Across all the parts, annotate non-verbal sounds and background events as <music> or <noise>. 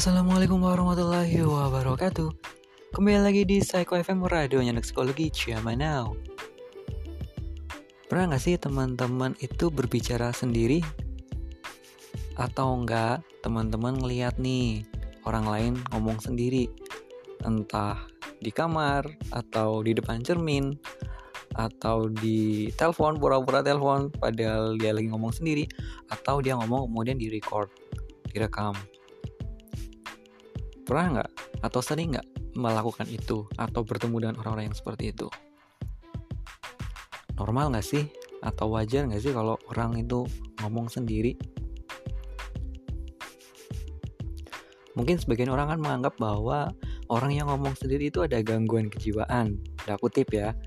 Assalamualaikum warahmatullahi wabarakatuh. Kembali lagi di Psycho FM Radio Nyanak Psikologi Ciamanau Pernah gak sih teman-teman itu berbicara sendiri? Atau enggak teman-teman ngeliat nih Orang lain ngomong sendiri? Entah di kamar Atau di depan cermin atau di telepon pura-pura telepon padahal dia lagi ngomong sendiri atau dia ngomong kemudian di record direkam Pernah nggak atau sering nggak melakukan itu atau bertemu dengan orang-orang yang seperti itu? Normal nggak sih? Atau wajar nggak sih kalau orang itu ngomong sendiri? Mungkin sebagian orang kan menganggap bahwa orang yang ngomong sendiri itu ada gangguan kejiwaan, ada kutip ya,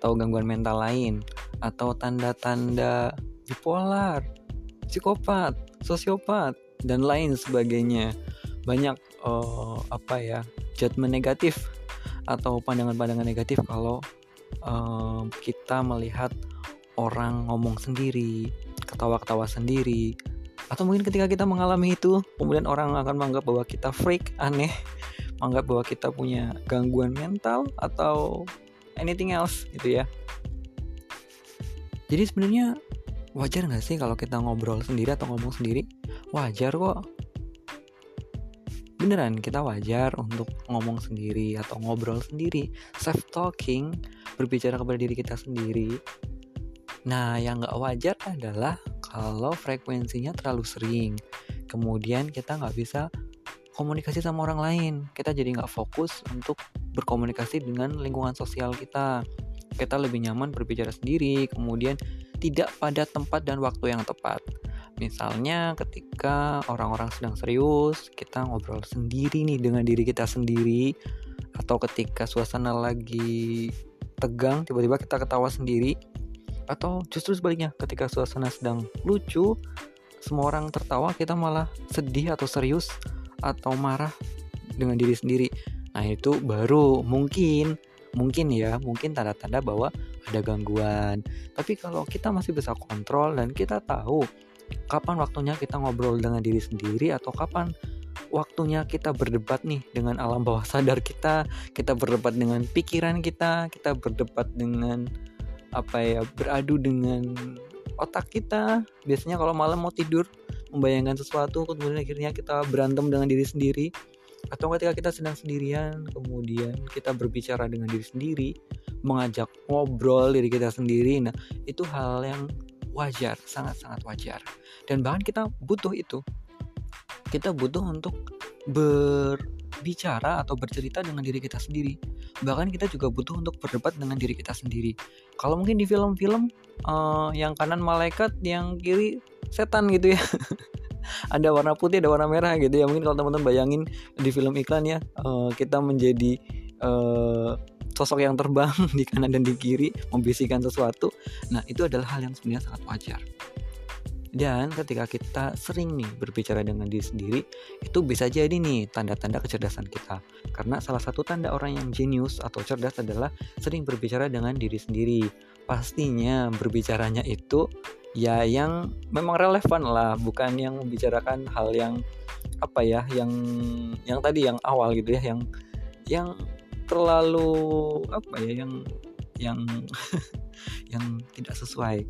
atau gangguan mental lain, atau tanda-tanda bipolar, psikopat, sosiopat, dan lain sebagainya. Banyak uh, apa ya judgement negatif atau pandangan-pandangan negatif kalau uh, kita melihat orang ngomong sendiri, ketawa-ketawa sendiri, atau mungkin ketika kita mengalami itu, kemudian orang akan menganggap bahwa kita freak, aneh, <laughs> menganggap bahwa kita punya gangguan mental atau anything else gitu ya. Jadi sebenarnya wajar nggak sih kalau kita ngobrol sendiri atau ngomong sendiri? Wajar kok beneran kita wajar untuk ngomong sendiri atau ngobrol sendiri. Self talking berbicara kepada diri kita sendiri. Nah yang nggak wajar adalah kalau frekuensinya terlalu sering. Kemudian kita nggak bisa komunikasi sama orang lain. Kita jadi nggak fokus untuk berkomunikasi dengan lingkungan sosial kita. Kita lebih nyaman berbicara sendiri kemudian tidak pada tempat dan waktu yang tepat Misalnya ketika orang-orang sedang serius, kita ngobrol sendiri nih dengan diri kita sendiri atau ketika suasana lagi tegang, tiba-tiba kita ketawa sendiri atau justru sebaliknya ketika suasana sedang lucu, semua orang tertawa, kita malah sedih atau serius atau marah dengan diri sendiri. Nah, itu baru mungkin mungkin ya, mungkin tanda-tanda bahwa ada gangguan. Tapi kalau kita masih bisa kontrol dan kita tahu kapan waktunya kita ngobrol dengan diri sendiri atau kapan waktunya kita berdebat nih dengan alam bawah sadar kita, kita berdebat dengan pikiran kita, kita berdebat dengan apa ya, beradu dengan otak kita. Biasanya kalau malam mau tidur membayangkan sesuatu kemudian akhirnya kita berantem dengan diri sendiri atau ketika kita sedang sendirian kemudian kita berbicara dengan diri sendiri mengajak ngobrol diri kita sendiri nah itu hal yang wajar, sangat-sangat wajar. Dan bahkan kita butuh itu. Kita butuh untuk berbicara atau bercerita dengan diri kita sendiri. Bahkan kita juga butuh untuk berdebat dengan diri kita sendiri. Kalau mungkin di film-film uh, yang kanan malaikat, yang kiri setan gitu ya. <laughs> ada warna putih, ada warna merah gitu ya. Mungkin kalau teman-teman bayangin di film iklan ya, uh, kita menjadi uh, sosok yang terbang <laughs> di kanan dan di kiri membisikkan sesuatu. Nah, itu adalah hal yang sebenarnya sangat wajar. Dan ketika kita sering nih berbicara dengan diri sendiri, itu bisa jadi nih tanda-tanda kecerdasan kita. Karena salah satu tanda orang yang jenius atau cerdas adalah sering berbicara dengan diri sendiri. Pastinya berbicaranya itu ya yang memang relevan lah, bukan yang membicarakan hal yang apa ya, yang yang tadi yang awal gitu ya, yang yang terlalu apa ya yang yang <laughs> yang tidak sesuai.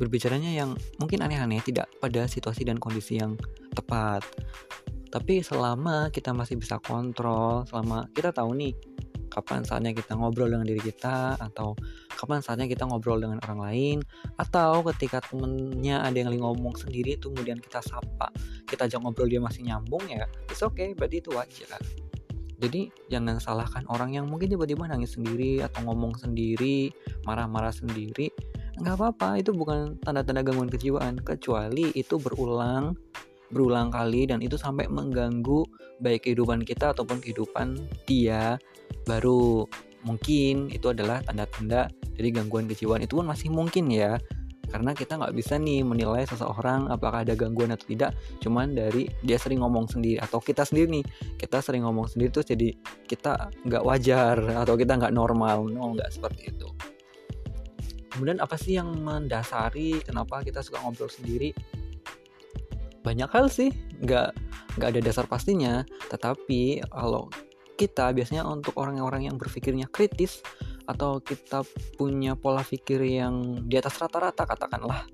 Berbicaranya yang mungkin aneh-aneh tidak pada situasi dan kondisi yang tepat. Tapi selama kita masih bisa kontrol selama kita tahu nih kapan saatnya kita ngobrol dengan diri kita atau kapan saatnya kita ngobrol dengan orang lain atau ketika temennya ada yang lagi ngomong sendiri itu kemudian kita sapa kita ajak ngobrol dia masih nyambung ya it's okay berarti itu wajar jadi jangan salahkan orang yang mungkin tiba-tiba nangis sendiri atau ngomong sendiri marah-marah sendiri nggak apa-apa. Itu bukan tanda-tanda gangguan kejiwaan. Kecuali itu berulang berulang kali dan itu sampai mengganggu baik kehidupan kita ataupun kehidupan dia baru. Mungkin itu adalah tanda-tanda dari gangguan kejiwaan. Itu pun masih mungkin ya karena kita nggak bisa nih menilai seseorang apakah ada gangguan atau tidak cuman dari dia sering ngomong sendiri atau kita sendiri nih kita sering ngomong sendiri tuh jadi kita nggak wajar atau kita nggak normal no nggak seperti itu. Kemudian apa sih yang mendasari kenapa kita suka ngobrol sendiri? Banyak hal sih nggak nggak ada dasar pastinya tetapi kalau kita biasanya untuk orang-orang yang berpikirnya kritis atau kita punya pola pikir yang di atas rata-rata katakanlah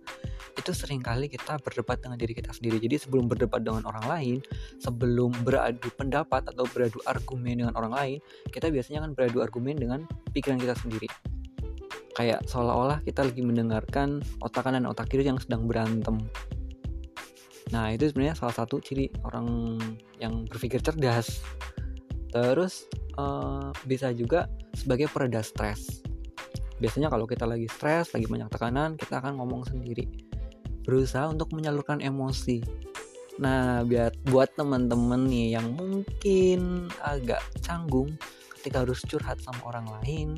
itu sering kali kita berdebat dengan diri kita sendiri. Jadi sebelum berdebat dengan orang lain sebelum beradu pendapat atau beradu argumen dengan orang lain kita biasanya akan beradu argumen dengan pikiran kita sendiri. Kayak seolah-olah kita lagi mendengarkan otak kanan dan otak kiri yang sedang berantem. Nah itu sebenarnya salah satu ciri orang yang berpikir cerdas terus uh, bisa juga sebagai pereda stres. Biasanya kalau kita lagi stres lagi banyak tekanan kita akan ngomong sendiri. Berusaha untuk menyalurkan emosi. Nah biar buat teman-teman nih yang mungkin agak canggung ketika harus curhat sama orang lain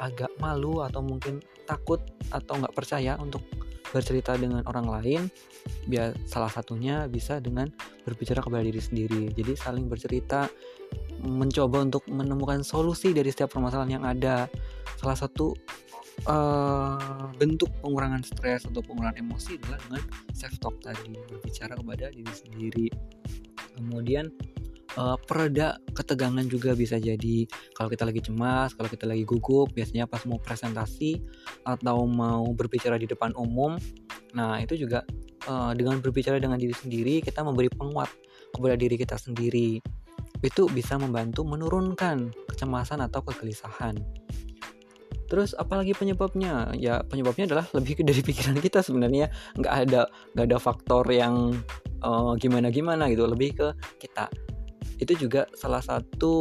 agak malu atau mungkin takut atau nggak percaya untuk bercerita dengan orang lain biar salah satunya bisa dengan berbicara kepada diri sendiri. Jadi saling bercerita mencoba untuk menemukan solusi dari setiap permasalahan yang ada. Salah satu uh, bentuk pengurangan stres atau pengurangan emosi adalah dengan self talk tadi berbicara kepada diri sendiri. Kemudian uh, pereda ketegangan juga bisa jadi. Kalau kita lagi cemas kalau kita lagi gugup biasanya pas mau presentasi atau mau berbicara di depan umum nah itu juga uh, dengan berbicara dengan diri sendiri kita memberi penguat kepada diri kita sendiri itu bisa membantu menurunkan kecemasan atau kegelisahan. Terus apalagi penyebabnya? Ya penyebabnya adalah lebih dari pikiran kita sebenarnya. Nggak ada nggak ada faktor yang uh, gimana gimana gitu. Lebih ke kita. Itu juga salah satu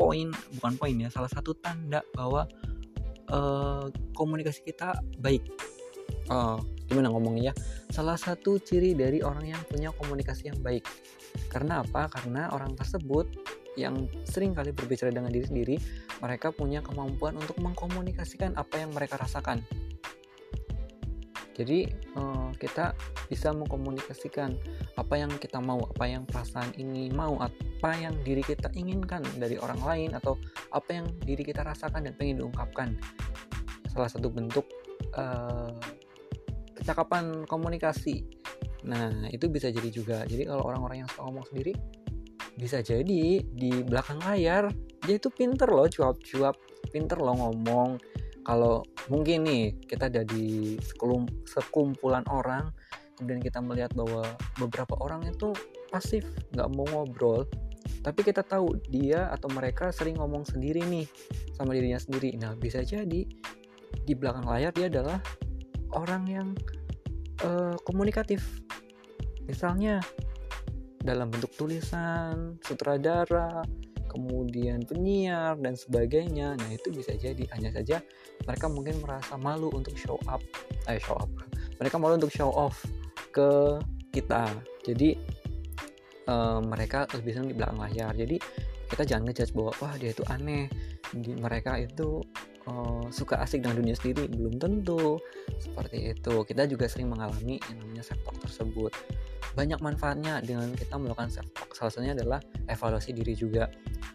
poin bukan poin ya salah satu tanda bahwa uh, komunikasi kita baik uh, gimana ngomongnya ya? Salah satu ciri dari orang yang punya komunikasi yang baik. Karena apa? Karena orang tersebut yang sering kali berbicara dengan diri sendiri mereka punya kemampuan untuk mengkomunikasikan apa yang mereka rasakan. Jadi uh, kita bisa mengkomunikasikan apa yang kita mau, apa yang perasaan ini mau, apa yang diri kita inginkan dari orang lain atau apa yang diri kita rasakan dan pengen diungkapkan. Salah satu bentuk uh, kecakapan komunikasi. Nah, itu bisa jadi juga. Jadi kalau orang-orang yang suka ngomong sendiri bisa jadi di belakang layar dia itu pinter loh cuap-cuap, pinter loh ngomong, kalau mungkin nih kita ada di sekumpulan orang kemudian kita melihat bahwa beberapa orang itu pasif nggak mau ngobrol tapi kita tahu dia atau mereka sering ngomong sendiri nih sama dirinya sendiri nah bisa jadi di belakang layar dia adalah orang yang uh, komunikatif misalnya dalam bentuk tulisan sutradara kemudian penyiar dan sebagainya. Nah, itu bisa jadi hanya saja mereka mungkin merasa malu untuk show up, eh show up. <laughs> Mereka malu untuk show off ke kita. Jadi uh, mereka lebih senang di belakang layar. Jadi kita jangan ngejudge bahwa wah dia itu aneh. Di, mereka itu uh, suka asik dengan dunia sendiri. Belum tentu seperti itu. Kita juga sering mengalami yang namanya sektor tersebut. Banyak manfaatnya dengan kita melakukan self talk salah satunya adalah evaluasi diri juga.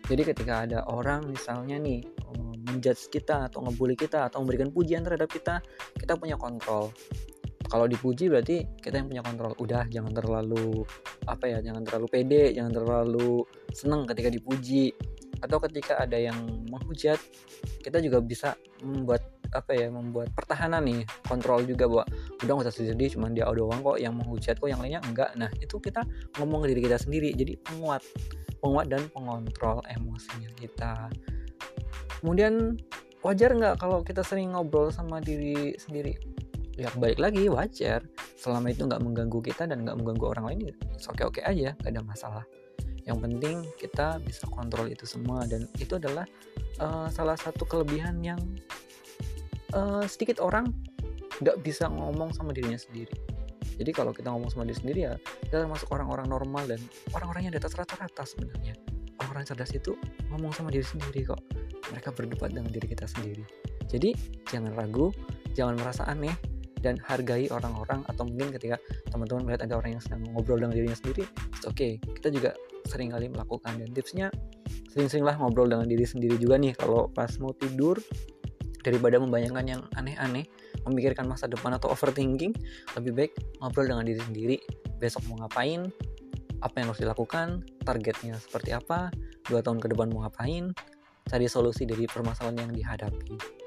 Jadi ketika ada orang misalnya nih eh, menjudge kita atau ngebully kita atau memberikan pujian terhadap kita kita punya kontrol kalau dipuji berarti kita yang punya kontrol. Udah jangan terlalu apa ya jangan terlalu pede jangan terlalu seneng ketika dipuji. Atau ketika ada yang menghujat kita juga bisa membuat apa ya membuat pertahanan nih kontrol juga bahwa udah nggak usah sedih cuman dia doang kok yang menghujat kok yang lainnya enggak. Nah itu kita ngomong ke diri kita sendiri. Jadi penguat penguat dan pengontrol emosinya kita. Kemudian wajar nggak kalau kita sering ngobrol sama diri sendiri ya baik lagi wajar. Selama itu nggak mengganggu kita dan nggak mengganggu orang lain oke oke aja nggak ada masalah. Yang penting kita bisa kontrol itu semua dan itu adalah uh, salah satu kelebihan yang uh, sedikit orang nggak bisa ngomong sama dirinya sendiri. Jadi kalau kita ngomong sama diri sendiri ya kita termasuk orang-orang normal dan orang-orang yang di atas rata-rata sebenarnya. Orang-orang cerdas itu ngomong sama diri sendiri kok. Mereka berdebat dengan diri kita sendiri. Jadi jangan ragu jangan merasa aneh dan hargai orang-orang atau mungkin ketika teman-teman melihat ada orang yang sedang ngobrol dengan dirinya sendiri oke okay. Kita juga sering kali melakukan dan tipsnya sering-seringlah ngobrol dengan diri sendiri juga nih. Kalau pas mau tidur daripada membayangkan yang aneh-aneh memikirkan masa depan atau overthinking lebih baik ngobrol dengan diri sendiri. Besok mau ngapain, apa yang harus dilakukan, targetnya seperti apa, dua tahun ke depan mau ngapain, cari solusi dari permasalahan yang dihadapi.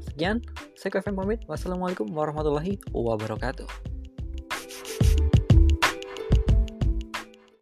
Sekian, saya Kevin pamit. Wassalamualaikum warahmatullahi wabarakatuh.